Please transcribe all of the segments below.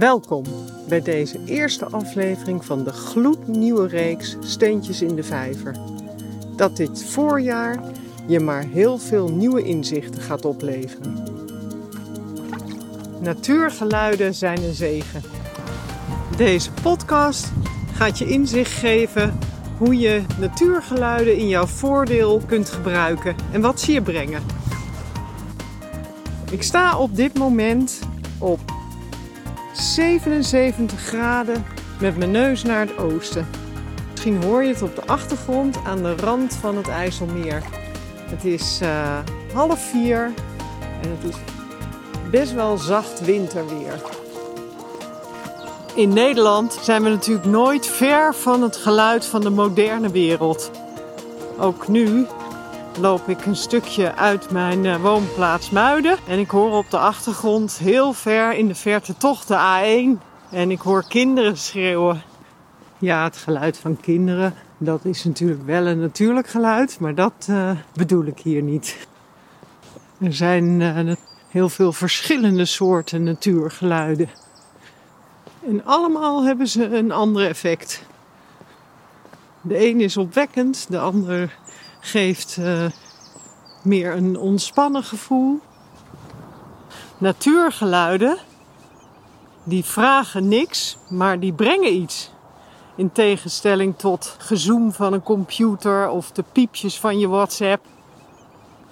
Welkom bij deze eerste aflevering van de gloednieuwe reeks Steentjes in de Vijver. Dat dit voorjaar je maar heel veel nieuwe inzichten gaat opleveren. Natuurgeluiden zijn een zegen. Deze podcast gaat je inzicht geven hoe je natuurgeluiden in jouw voordeel kunt gebruiken en wat ze je brengen. Ik sta op dit moment op 77 graden met mijn neus naar het oosten. Misschien hoor je het op de achtergrond aan de rand van het IJsselmeer. Het is uh, half vier en het is best wel zacht winterweer. In Nederland zijn we natuurlijk nooit ver van het geluid van de moderne wereld. Ook nu loop ik een stukje uit mijn eh, woonplaats Muiden. En ik hoor op de achtergrond heel ver in de verte toch de A1. En ik hoor kinderen schreeuwen. Ja, het geluid van kinderen, dat is natuurlijk wel een natuurlijk geluid, maar dat uh, bedoel ik hier niet. Er zijn uh, heel veel verschillende soorten natuurgeluiden. En allemaal hebben ze een ander effect. De een is opwekkend, de ander geeft uh, meer een ontspannen gevoel. Natuurgeluiden, die vragen niks, maar die brengen iets. In tegenstelling tot gezoom van een computer of de piepjes van je WhatsApp.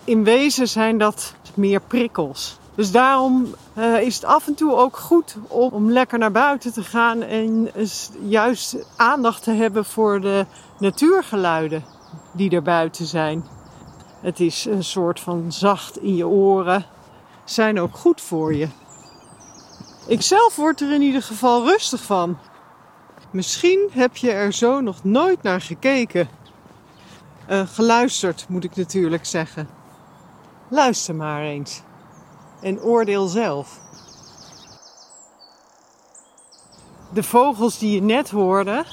In wezen zijn dat meer prikkels. Dus daarom uh, is het af en toe ook goed om lekker naar buiten te gaan en juist aandacht te hebben voor de natuurgeluiden die er buiten zijn. Het is een soort van zacht in je oren. Zijn ook goed voor je. Ik zelf word er in ieder geval rustig van. Misschien heb je er zo nog nooit naar gekeken. Uh, geluisterd moet ik natuurlijk zeggen. Luister maar eens. En oordeel zelf. De vogels die je net hoorde,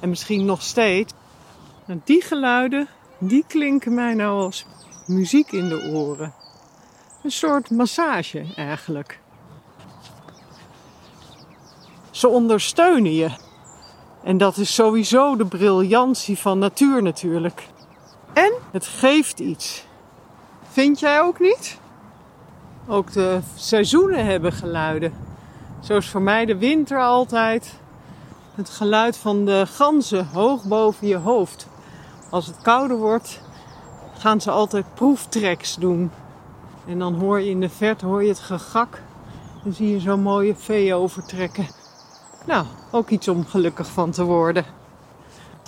en misschien nog steeds, nou, die geluiden, die klinken mij nou als muziek in de oren. Een soort massage eigenlijk. Ze ondersteunen je. En dat is sowieso de briljantie van natuur natuurlijk. En het geeft iets. Vind jij ook niet? Ook de seizoenen hebben geluiden. Zoals voor mij de winter altijd. Het geluid van de ganzen hoog boven je hoofd. Als het kouder wordt, gaan ze altijd proeftreks doen. En dan hoor je in de verte hoor je het gegak. En zie je zo'n mooie vee overtrekken. Nou, ook iets om gelukkig van te worden.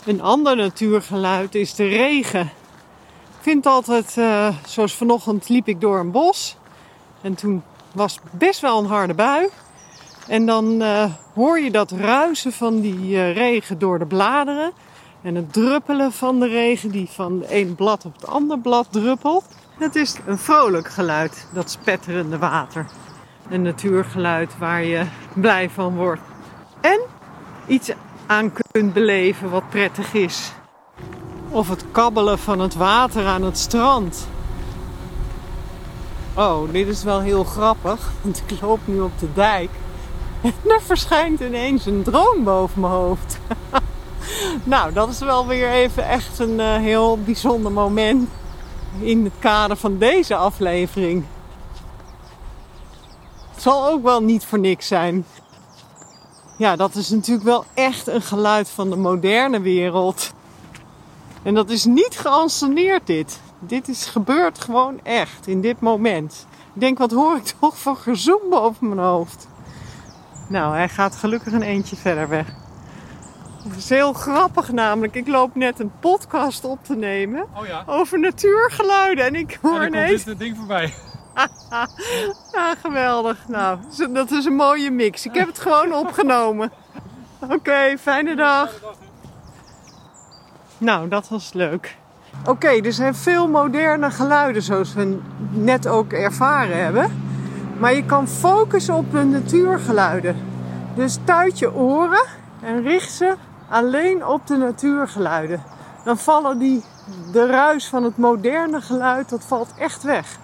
Een ander natuurgeluid is de regen. Ik vind altijd, uh, zoals vanochtend liep ik door een bos. En toen was best wel een harde bui. En dan uh, hoor je dat ruisen van die uh, regen door de bladeren. En het druppelen van de regen die van een blad op het andere blad druppelt. Het is een vrolijk geluid, dat spetterende water. Een natuurgeluid waar je blij van wordt. En iets aan kunt beleven wat prettig is. Of het kabbelen van het water aan het strand. Oh, dit is wel heel grappig, want ik loop nu op de dijk. En er verschijnt ineens een drone boven mijn hoofd. nou, dat is wel weer even echt een uh, heel bijzonder moment in het kader van deze aflevering. Het zal ook wel niet voor niks zijn. Ja, dat is natuurlijk wel echt een geluid van de moderne wereld. En dat is niet geanceneerd dit. Dit is gebeurd gewoon echt in dit moment. Ik denk, wat hoor ik toch voor gezoem boven mijn hoofd? Nou, hij gaat gelukkig een eentje verder weg. Is heel grappig namelijk. Ik loop net een podcast op te nemen oh ja. over natuurgeluiden. En ik hoor en ineens... komt dit ding voorbij. geweldig. Nou, dat is een mooie mix. Ik heb het gewoon opgenomen. Oké, okay, fijne dag. Nou, dat was leuk. Oké, okay, er zijn veel moderne geluiden zoals we net ook ervaren hebben. Maar je kan focussen op de natuurgeluiden. Dus tuit je oren en richt ze alleen op de natuurgeluiden. Dan vallen die, de ruis van het moderne geluid, dat valt echt weg.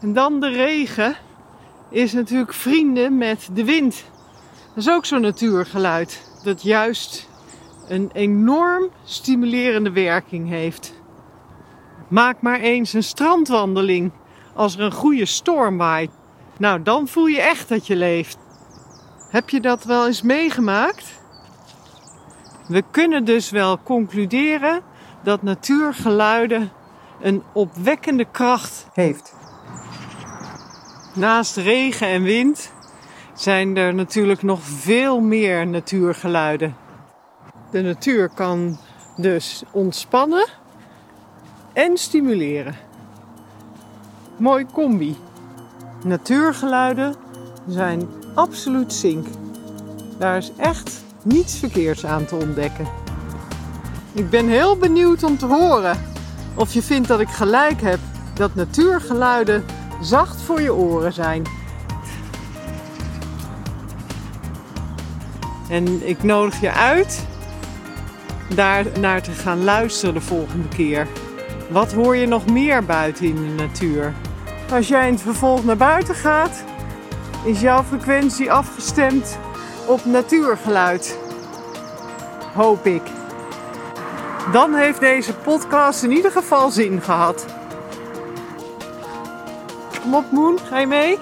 En dan de regen. is natuurlijk vrienden met de wind. Dat is ook zo'n natuurgeluid. Dat juist een enorm stimulerende werking heeft. Maak maar eens een strandwandeling als er een goede storm waait. Nou, dan voel je echt dat je leeft. Heb je dat wel eens meegemaakt? We kunnen dus wel concluderen dat natuurgeluiden een opwekkende kracht heeft. Naast regen en wind zijn er natuurlijk nog veel meer natuurgeluiden. De natuur kan dus ontspannen en stimuleren. Mooi combi. Natuurgeluiden zijn absoluut zink. Daar is echt niets verkeerds aan te ontdekken. Ik ben heel benieuwd om te horen of je vindt dat ik gelijk heb dat natuurgeluiden zacht voor je oren zijn. En ik nodig je uit daar naar te gaan luisteren de volgende keer. Wat hoor je nog meer buiten in de natuur? Als jij in het vervolg naar buiten gaat, is jouw frequentie afgestemd op natuurgeluid. Hoop ik. Dan heeft deze podcast in ieder geval zin gehad. Kom op, Moon, ga je mee?